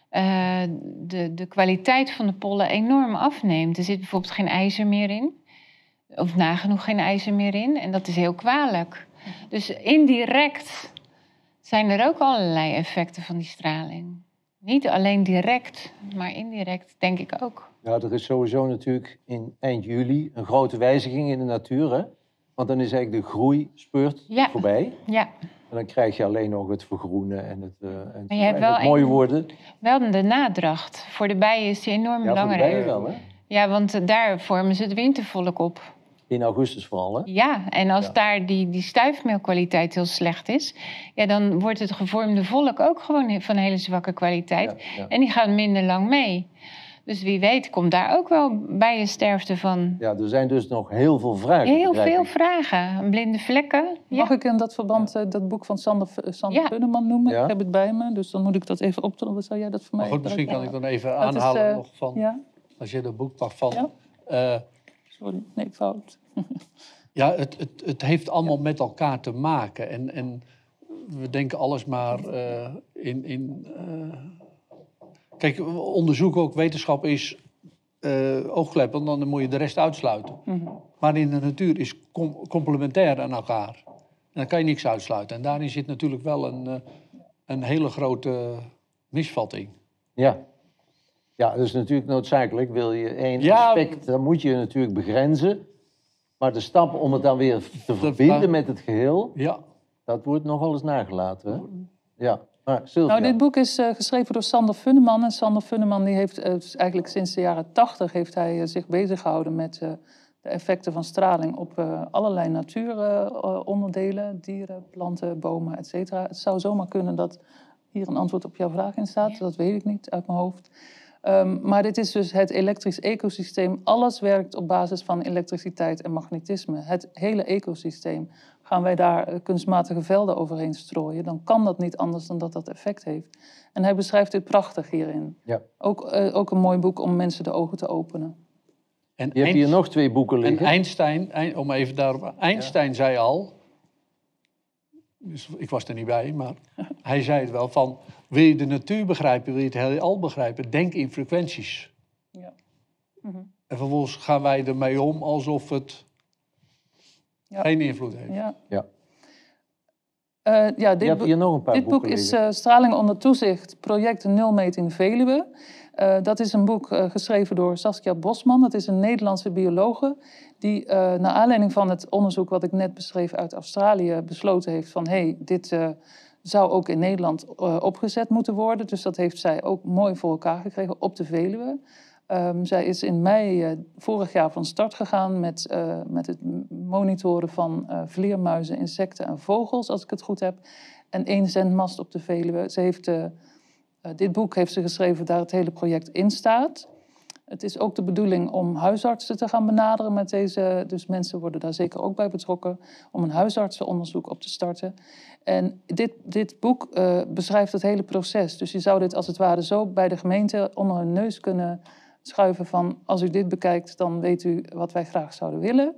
eh, de, de kwaliteit van de pollen enorm afneemt. Er zit bijvoorbeeld geen ijzer meer in. Of nagenoeg geen ijzer meer in. En dat is heel kwalijk. Dus indirect zijn er ook allerlei effecten van die straling. Niet alleen direct, maar indirect denk ik ook. Ja, er is sowieso natuurlijk in eind juli een grote wijziging in de natuur. Hè? Want dan is eigenlijk de groeispurt Ja. voorbij. Ja, En dan krijg je alleen nog het vergroenen en het, eh en, Maar je hebt en wel het mooi een- worden. wel de nadracht. Voor de bijen is die enorm Ja, voor de belangrijk. bijen wel, hè? Ja, want daar vormen ze het wintervolk op. In augustus vooral, hè? Ja, en als Ja. daar die, die stuifmeelkwaliteit heel slecht is, ja, dan wordt het gevormde volk ook gewoon van hele zwakke kwaliteit. Ja, ja. En die gaan minder lang mee. Dus wie weet komt daar ook wel bijensterfte van. Ja, er zijn dus nog heel veel vragen. Heel veel vragen. Blinde vlekken. Ja. Mag ik in dat verband eh, dat boek van Sander, V- Sander Ja. Noemen? Ja. Ik heb het bij me, dus dan moet ik dat even optellen. Zou jij dat voor mij Maar goed, misschien kan ik dan even is, aanhalen eh, nog van, Ja, als je dat boek pakt van... Ja. eh, sorry. Nee, fout. [LAUGHS] Ja, het, het, het heeft allemaal met elkaar te maken. En, en we denken alles maar eh, in. in eh, Kijk, onderzoek ook, wetenschap is eh oogkleppen, dan moet je de rest uitsluiten. Mhm. Maar in de natuur is com- complementair aan elkaar. En dan kan je niks uitsluiten. En daarin zit natuurlijk wel een, eh, een hele grote misvatting. Ja. Ja, dat is natuurlijk noodzakelijk. Wil je één Ja. aspect, dan moet je natuurlijk begrenzen. Maar de stap om het dan weer te verbinden met het geheel, Ja, dat wordt nogal eens nagelaten. Hè? Ja. Maar Nou, dit boek is eh, geschreven door Sander Funneman. En Sander Funneman die heeft dus eigenlijk sinds de jaren tachtig heeft hij eh, zich bezig gehouden met eh, de effecten van straling op eh, allerlei natuuronderdelen, dieren, planten, bomen, et cetera. Het zou zomaar kunnen dat hier een antwoord op jouw vraag in staat. Dat weet ik niet uit mijn hoofd. Ehm, maar dit is dus het elektrisch ecosysteem. Alles werkt op basis van elektriciteit en magnetisme. Het hele ecosysteem. Gaan wij daar eh, kunstmatige velden overheen strooien, dan kan dat niet anders dan dat dat effect heeft. En hij beschrijft dit prachtig hierin. Ja. Ook, eh, ook een mooi boek om mensen de ogen te openen. En, je hebt hier nog twee boeken en liggen. Einstein, Ein- om even daarop... Einstein zei al... Dus ik was er niet bij, maar [LAUGHS] hij zei het wel van... Wil je de natuur begrijpen, wil je het heelal begrijpen... denk in frequenties. Ja. Mhm. En vervolgens gaan wij ermee om alsof het Ja. geen invloed heeft. Ja. Ja. Eh, ja, je dit, nog een paar dit boek is eh, Straling onder toezicht, project Nulmeting Veluwe. Eh, dat is een boek eh, geschreven door Saskia Bosman. Dat is een Nederlandse biologe die eh naar aanleiding van het onderzoek wat ik net beschreef uit Australië besloten heeft van hé, hey, dit eh, zou ook in Nederland eh, opgezet moeten worden. Dus dat heeft zij ook mooi voor elkaar gekregen op de Veluwe. Ehm, zij is in mei vorig jaar van start gegaan met, met het monitoren van vleermuizen, insecten en vogels, als ik het goed heb. En één zendmast op de Veluwe. Ze heeft, dit boek heeft ze geschreven daar het hele project in staat. Het is ook de bedoeling om huisartsen te gaan benaderen met deze. Dus mensen worden daar zeker ook bij betrokken. Om een huisartsenonderzoek op te starten. En dit, dit boek eh, beschrijft het hele proces. Dus je zou dit als het ware zo bij de gemeente onder hun neus kunnen schuiven van... als u dit bekijkt, dan weet u wat wij graag zouden willen.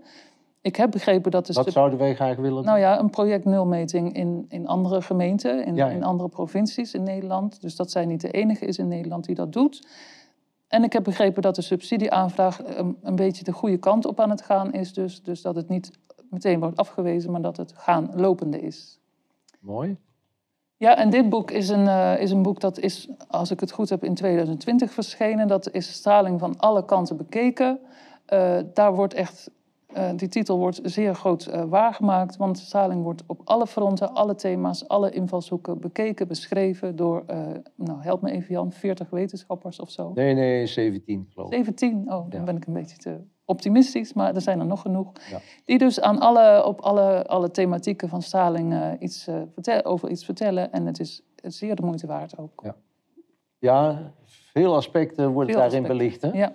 Ik heb begrepen dat de Wat zouden wij graag willen nou ja, een project nulmeting in, in andere gemeenten, in, Ja, ja. in andere provincies in Nederland. Dus dat zij niet de enige is in Nederland die dat doet. En ik heb begrepen dat de subsidieaanvraag een, een beetje de goede kant op aan het gaan is. Dus, dus dat het niet meteen wordt afgewezen, maar dat het gaan lopende is. Mooi. Ja, en dit boek is een, eh, is een boek dat is, als ik het goed heb, in 2020 verschenen. Dat is straling van alle kanten bekeken. Eh, daar wordt echt, eh, die titel wordt zeer groot eh, waargemaakt. Want straling wordt op alle fronten, alle thema's, alle invalshoeken bekeken, beschreven door, eh, nou help me even Jan, 40 wetenschappers of zo. Nee, nee, 17 geloof ik. 17, oh, dan Ja. ben ik een beetje te optimistisch, maar er zijn er nog genoeg. Ja. Die dus aan alle, op alle, alle thematieken van straling iets, vertel- over iets vertellen. En het is zeer de moeite waard ook. Ja. Ja, veel aspecten worden Veel daarin aspecten. belicht. Hè? Ja,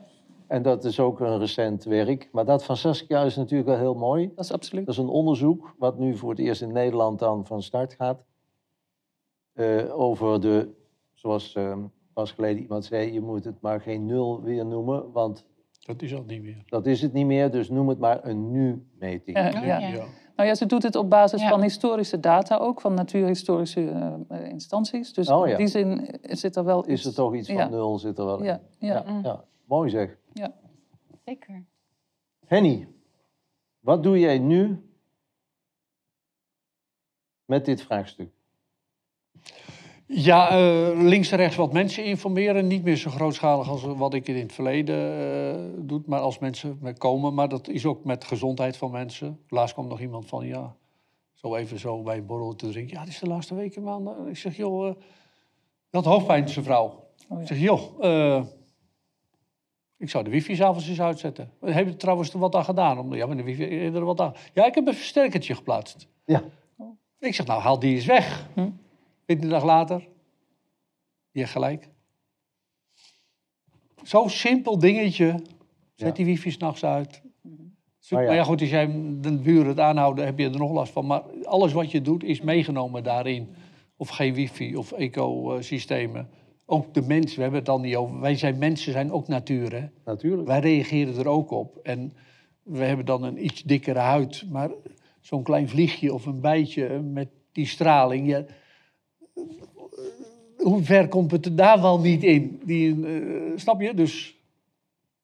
En dat is ook een recent werk. Maar dat van Saskia is natuurlijk wel heel mooi. dat is absoluut. Dat is een onderzoek wat nu voor het eerst in Nederland dan van start gaat. Eh, over de, zoals eh, pas geleden iemand zei, je moet het maar geen nul weer noemen, want Dat is al niet meer. dat is het niet meer. Dus noem het maar een nu-meting. Ja, Oh, ja. ja. Nou ja, ze doet het op basis Ja. van historische data ook, van natuurhistorische eh, eh, instanties. Dus Oh ja. in die zin zit er wel Is iets... er toch iets van Ja. nul zit er wel in. Ja, ja. Ja, ja. Mooi zeg. Zeker. Henny, wat doe jij nu met dit vraagstuk? Ja, eh, links en rechts wat mensen informeren. Niet meer zo grootschalig als wat ik in het verleden eh doe. Maar als mensen me komen. Maar dat is ook met gezondheid van mensen. Laatst kwam nog iemand van, ja, zo even zo bij een borrel te drinken. Ja, het is de laatste weken maanden. Ik zeg, joh, eh dat hoofdpijn zijn vrouw. Oh, ja. Ik zeg, joh, eh, ik zou de wifi s'avonds eens uitzetten. Heb je trouwens er wat aan gedaan? Om- Ja, maar de wifi, heb je er wat aan. Ja, ik heb een versterkertje geplaatst. Ja, Ik zeg, nou, haal die eens weg. Hm. Veertien dag later, heeft gelijk. Zo'n simpel dingetje. Zet Ja. die wifi s'nachts uit. Zoek- Oh ja. Maar ja, goed, als jij de buren het aanhouden, heb je er nog last van. Maar alles wat je doet, is meegenomen daarin. Of geen wifi, of ecosystemen. Ook de mens, we hebben het al niet over. Wij zijn mensen, zijn ook natuur, hè? natuurlijk. Wij reageren er ook op. En we hebben dan een iets dikkere huid. Maar zo'n klein vliegje of een bijtje met die straling. Ja, hoe ver komt het daar wel niet in? Die, eh, snap je? Dus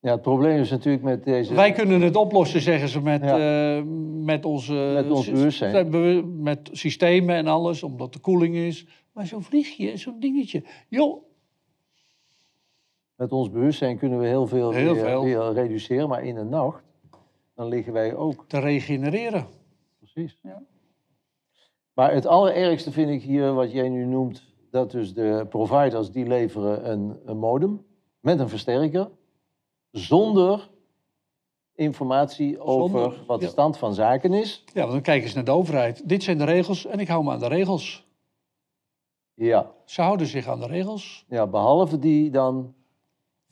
Ja, het probleem is natuurlijk met deze... wij kunnen het oplossen, zeggen ze, met, Ja. eh, met onze... Met ons bewustzijn. Met systemen en alles, omdat de koeling is. Maar zo'n vliegje, zo'n dingetje. Joh, Met ons bewustzijn kunnen we heel veel, Heel weer, veel. weer reduceren. Maar in de nacht, dan liggen wij ook. te regenereren. Precies. Ja. Maar het allerergste vind ik hier, wat jij nu noemt, dat dus de providers die leveren een, een modem met een versterker, zonder informatie over Zonder, wat de ja. stand van zaken is. Ja, want dan kijken ze naar de overheid. Dit zijn de regels en ik hou me aan de regels. Ja, Ze houden zich aan de regels. ja, behalve die dan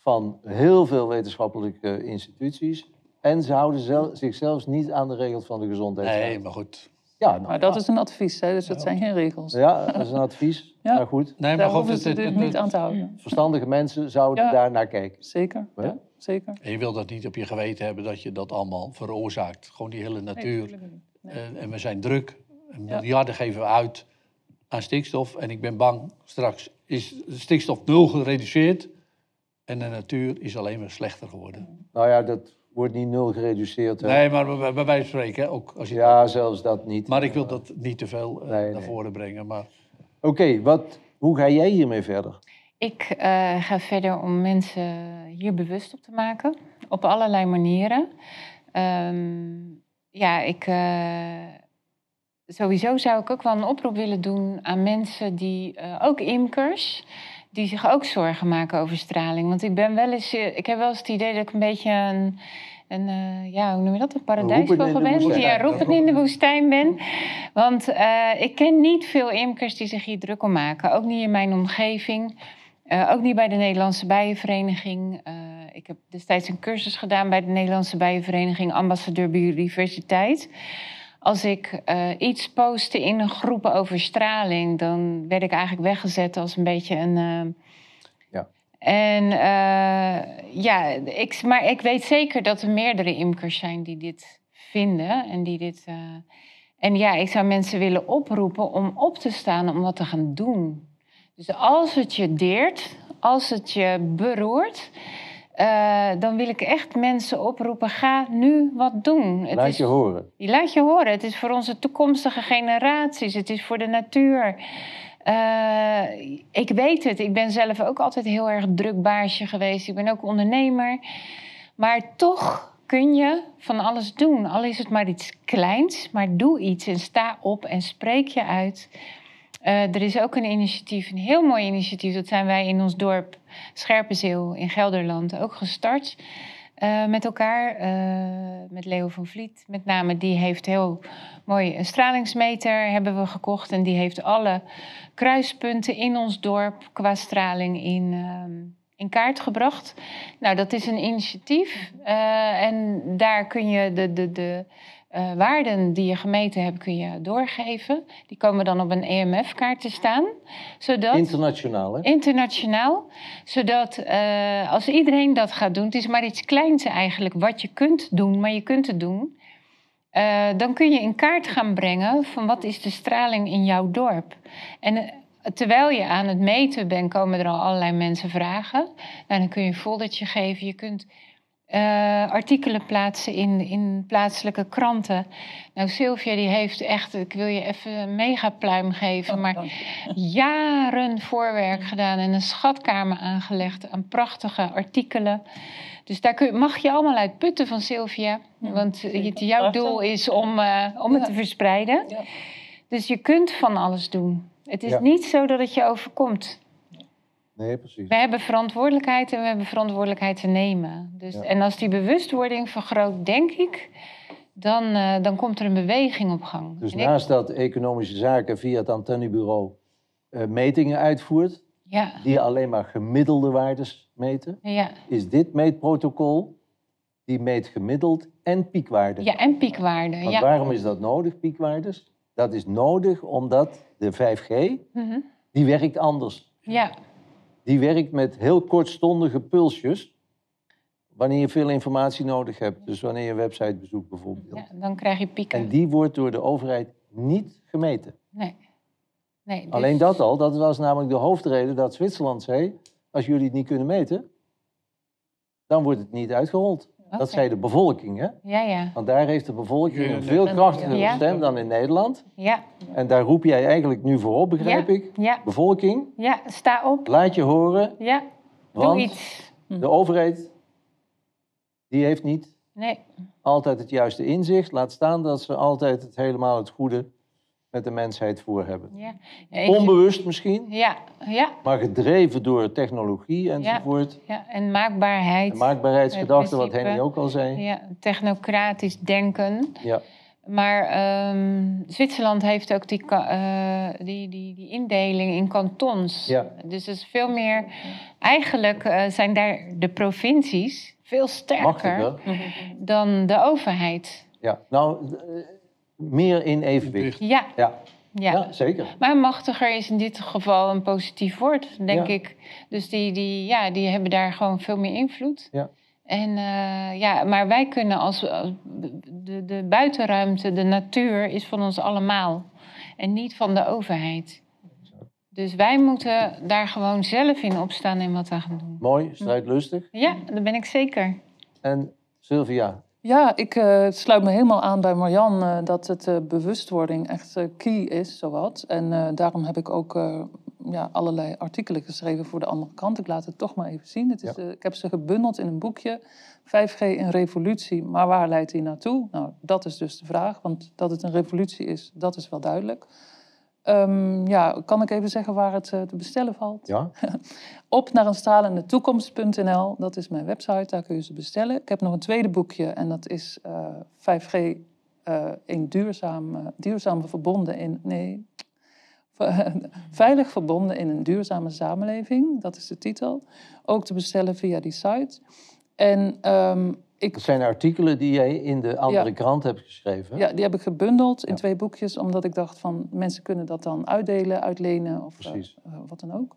van heel veel wetenschappelijke instituties. En ze houden zel- zich zelfs niet aan de regels van de gezondheidsraad. Nee, maar goed. Ja, nou, Maar dat is een advies, hè, dus dat zijn geen regels. ja, dat is een advies. [LAUGHS] Ja. Maar goed, Nee, maar Daar goed, hoeven het- ze het- het- niet aan te houden. [LAUGHS] verstandige mensen zouden Ja. daar naar kijken. Zeker, Ja. zeker. En je wil dat niet op je geweten hebben dat je dat allemaal veroorzaakt. Gewoon die hele natuur. niet. Nee. En, en we zijn druk. En Ja. miljarden geven we uit aan stikstof. En ik ben bang, straks is stikstof nul gereduceerd. En de natuur is alleen maar slechter geworden. Nou ja, dat wordt niet nul gereduceerd. hè. Nee, maar bij, bij wijze van spreken, hè, ook als je Ja, zelfs dat niet. Maar ik wil dat niet te veel eh, Nee, naar nee. voren brengen. Maar Oké, wat, hoe ga jij hiermee verder? Ik eh, ga verder om mensen hier bewust op te maken. Op allerlei manieren. Ehm, ja, ik. eh, sowieso zou ik ook wel een oproep willen doen aan mensen die. eh, ook imkers. Die zich ook zorgen maken over straling. Want ik ben wel eens. eh, ik heb wel eens het idee dat ik een beetje een. Een, eh, ja, hoe noem je dat? Een paradijsvogel ben. Ja, roepen in de woestijn ben. Want eh, ik ken niet veel imkers die zich hier druk om maken. Ook niet in mijn omgeving. Ook niet bij de Nederlandse Bijenvereniging. Ik heb destijds een cursus gedaan bij de Nederlandse Bijenvereniging, ambassadeur biodiversiteit. Als ik eh, iets postte in een groep over straling, dan werd ik eigenlijk weggezet als een beetje een. eh, Ja. En eh, ja, ik, maar ik weet zeker dat er meerdere imkers zijn die dit vinden en die dit. eh, en ja, ik zou mensen willen oproepen om op te staan om wat te gaan doen. Dus als het je deert, als het je beroert, eh, dan wil ik echt mensen oproepen: ga nu wat doen. Het Laat is, je horen. laat je horen. Het is voor onze toekomstige generaties. Het is voor de natuur. Eh, ik weet het. Ik ben zelf ook altijd heel erg druk baasje geweest. Ik ben ook ondernemer. Maar toch kun je van alles doen. Al is het maar iets kleins, maar doe iets en sta op en spreek je uit. Eh, er is ook een initiatief, een heel mooi initiatief. Dat zijn wij in ons dorp Scherpenzeel in Gelderland ook gestart. eh, met elkaar, eh, met Leo van Vliet met name. Die heeft heel mooi een stralingsmeter hebben we gekocht. En die heeft alle kruispunten in ons dorp qua straling in, ehm, in kaart gebracht. Nou, dat is een initiatief. eh, en daar kun je de, de, de eh, waarden die je gemeten hebt, kun je doorgeven. Die komen dan op een EMF-kaart te staan. Zodat Internationaal, hè? internationaal. Zodat eh, als iedereen dat gaat doen, het is maar iets kleins eigenlijk wat je kunt doen, maar je kunt het doen. eh, dan kun je in kaart gaan brengen van wat is de straling in jouw dorp. En terwijl je aan het meten bent, komen er al allerlei mensen vragen. Nou, dan kun je een foldertje geven. Je kunt eh, artikelen plaatsen in, in plaatselijke kranten. Nou, Sylvia die heeft echt, ik wil je even een megapluim geven, maar jaren voorwerk gedaan en een schatkamer aangelegd aan prachtige artikelen. Dus daar kun, mag je allemaal uit putten van Sylvia. Want het, jouw doel is om, eh, om het Ja. te verspreiden. Ja. Dus je kunt van alles doen. Het is Ja. niet zo dat het je overkomt. Nee, precies. We hebben verantwoordelijkheid en we hebben verantwoordelijkheid te nemen. Dus, Ja. En als die bewustwording vergroot, denk ik, dan, eh, dan komt er een beweging op gang. Dus En ik- naast dat economische zaken via het antennebureau eh, metingen uitvoert, ja, die alleen maar gemiddelde waardes meten, ja, is dit meetprotocol, die meet gemiddeld en piekwaarden. ja, en piekwaarden. Want waarom is dat nodig, piekwaardes? Dat is nodig omdat de 5G, Mhm. die werkt anders. ja, Die werkt met heel kortstondige pulsjes, wanneer je veel informatie nodig hebt. Dus wanneer je een website bezoekt bijvoorbeeld. ja, dan krijg je pieken. En die wordt door de overheid niet gemeten. Nee. nee dus- Alleen dat al, dat was namelijk de hoofdreden dat Zwitserland zei... als jullie het niet kunnen meten, dan wordt het niet uitgerold. Dat zei de bevolking, hè? Ja, ja, Want daar heeft de bevolking een veel Ja. stem dan in Nederland. ja, En daar roep jij eigenlijk nu voor op, begrijp Ja. ik. ja, Bevolking, ja, sta op. laat je horen, Ja, doe want iets. de overheid, die heeft niet Nee, altijd het juiste inzicht. Laat staan dat ze altijd het helemaal het goede met de mensheid voor hebben. Ja. Ja, ik- Onbewust misschien, ja, ja, maar gedreven door technologie enzovoort. ja, en maakbaarheid. Maakbaarheidsgedachte, wat principe. Henny ook al zei. Ja, technocratisch denken. Ja. Maar ehm, Zwitserland heeft ook die, eh, die, die, die indeling in kantons. Ja. Dus is veel meer. Eigenlijk eh, zijn daar de provincies veel sterker Machtiger. dan de overheid. Ja. Nou, eh, meer in evenwicht. Ja, Ja. ja. Ja, zeker. Maar machtiger is in dit geval een positief woord, denk Ja. ik. Dus die, die, ja, die hebben daar gewoon veel meer invloed. Ja. En, eh, ja, maar wij kunnen als, als de, de buitenruimte, de natuur, is van ons allemaal. En niet van de overheid. Dus wij moeten daar gewoon zelf in opstaan en wat aan gaan doen. Mooi, strijdlustig. Ja, dat ben ik zeker. En Sylvia, Ja, ik eh, sluit me helemaal aan bij Marjan eh, dat het eh, bewustwording echt key is, zowat. En daarom heb ik ook ja, allerlei artikelen geschreven voor de andere kant. Ik laat het toch maar even zien. Het is, Ja. ik heb ze gebundeld in een boekje. 5G een revolutie, maar waar leidt die naartoe? Nou, dat is dus de vraag, want dat het een revolutie is, dat is wel duidelijk. Ehm, ja, kan ik even zeggen waar het eh, te bestellen valt? ja? [LAUGHS] op naar een stralende toekomst.nl. Dat is mijn website, daar kun je ze bestellen. Ik heb nog een tweede boekje en dat is eh, 5G eh in duurzaam, eh, duurzaam verbonden in. Nee. [LAUGHS] Veilig verbonden in een duurzame samenleving, dat is de titel. Ook te bestellen via die site. En ehm, ik Dat zijn artikelen die jij in de andere Ja. krant hebt geschreven. ja, die heb ik gebundeld in Ja. twee boekjes, omdat ik dacht van mensen kunnen dat dan uitdelen, uitlenen of eh, eh, wat dan ook.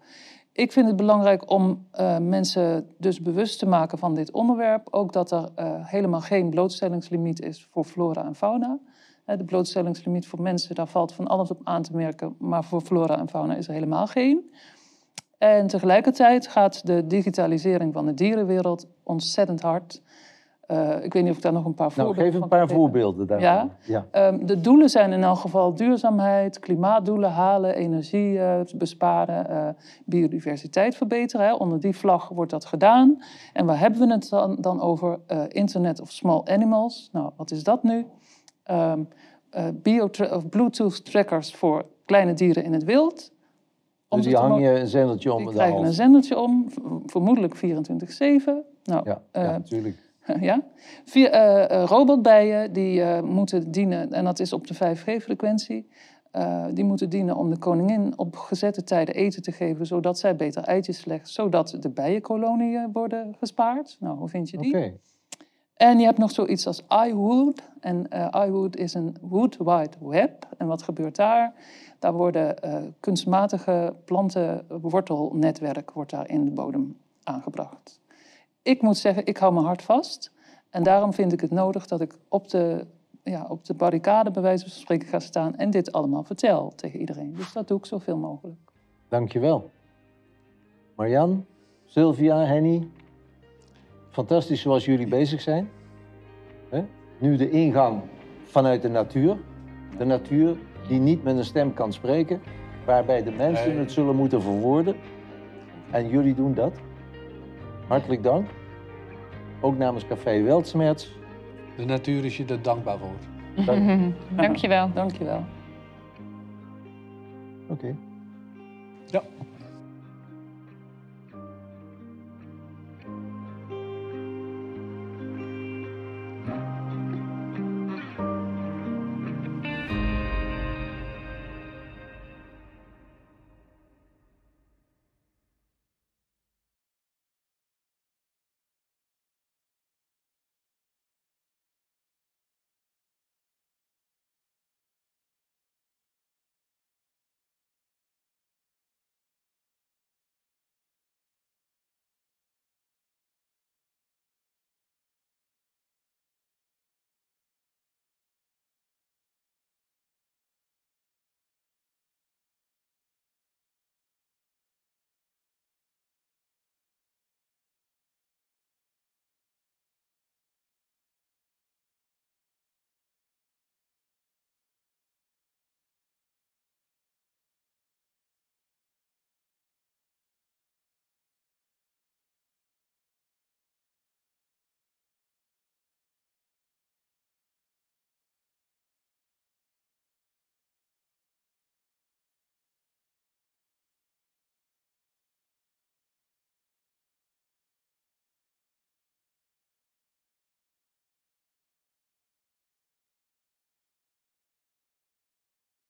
Ik vind het belangrijk om eh, mensen dus bewust te maken van dit onderwerp. Ook dat er helemaal geen blootstellingslimiet is voor flora en fauna. De blootstellingslimiet voor mensen, daar valt van alles op aan te merken. Maar voor flora en fauna is er helemaal geen. En tegelijkertijd gaat de digitalisering van de dierenwereld ontzettend hard. Eh, ik weet niet of ik daar nog een paar Nou, voorbeelden geef een paar voorbeelden daarvan. Ja. Ehm, de doelen zijn in elk geval duurzaamheid, klimaatdoelen halen, energie eh, besparen, eh, biodiversiteit verbeteren. Hè. Onder die vlag wordt dat gedaan. En waar hebben we het dan, dan over? Internet of Small Animals. Nou, wat is dat nu? Ehm eh, bio of Bluetooth trackers voor kleine dieren in het wild. Om Dus die hang je een zendeltje om die krijgen een zendertje om, vermoedelijk 24-7. Nou, Ja, ja, natuurlijk. [LAUGHS] ja. Vier, eh, robotbijen die eh, moeten dienen, en dat is op de 5G-frequentie, eh, die moeten dienen om de koningin op gezette tijden eten te geven, zodat zij beter eitjes legt, zodat de bijenkoloniën worden gespaard. Nou, hoe vind je Oké. die? En je hebt nog zoiets als iWood. En iWood is een Wood Wide Web. En wat gebeurt daar? Daar worden kunstmatige plantenwortelnetwerk wordt daar in de bodem aangebracht. Ik moet zeggen, ik hou mijn hart vast. En daarom vind ik het nodig dat ik op de, ja, op de barricade bij wijze van spreken ga staan en dit allemaal vertel tegen iedereen. Dus dat doe ik zoveel mogelijk. Dankjewel. Marjan, Sylvia, Henny. Fantastisch zoals jullie bezig zijn. Hè? Nu de ingang vanuit de natuur. De natuur die niet met een stem kan spreken. Waarbij de mensen het zullen moeten verwoorden. En jullie doen dat. Hartelijk dank. Ook namens Café Weltsmerts. De natuur is je er dankbaar voor. Dank. [LAUGHS] Dankjewel. Dank je wel. Oké. Ja.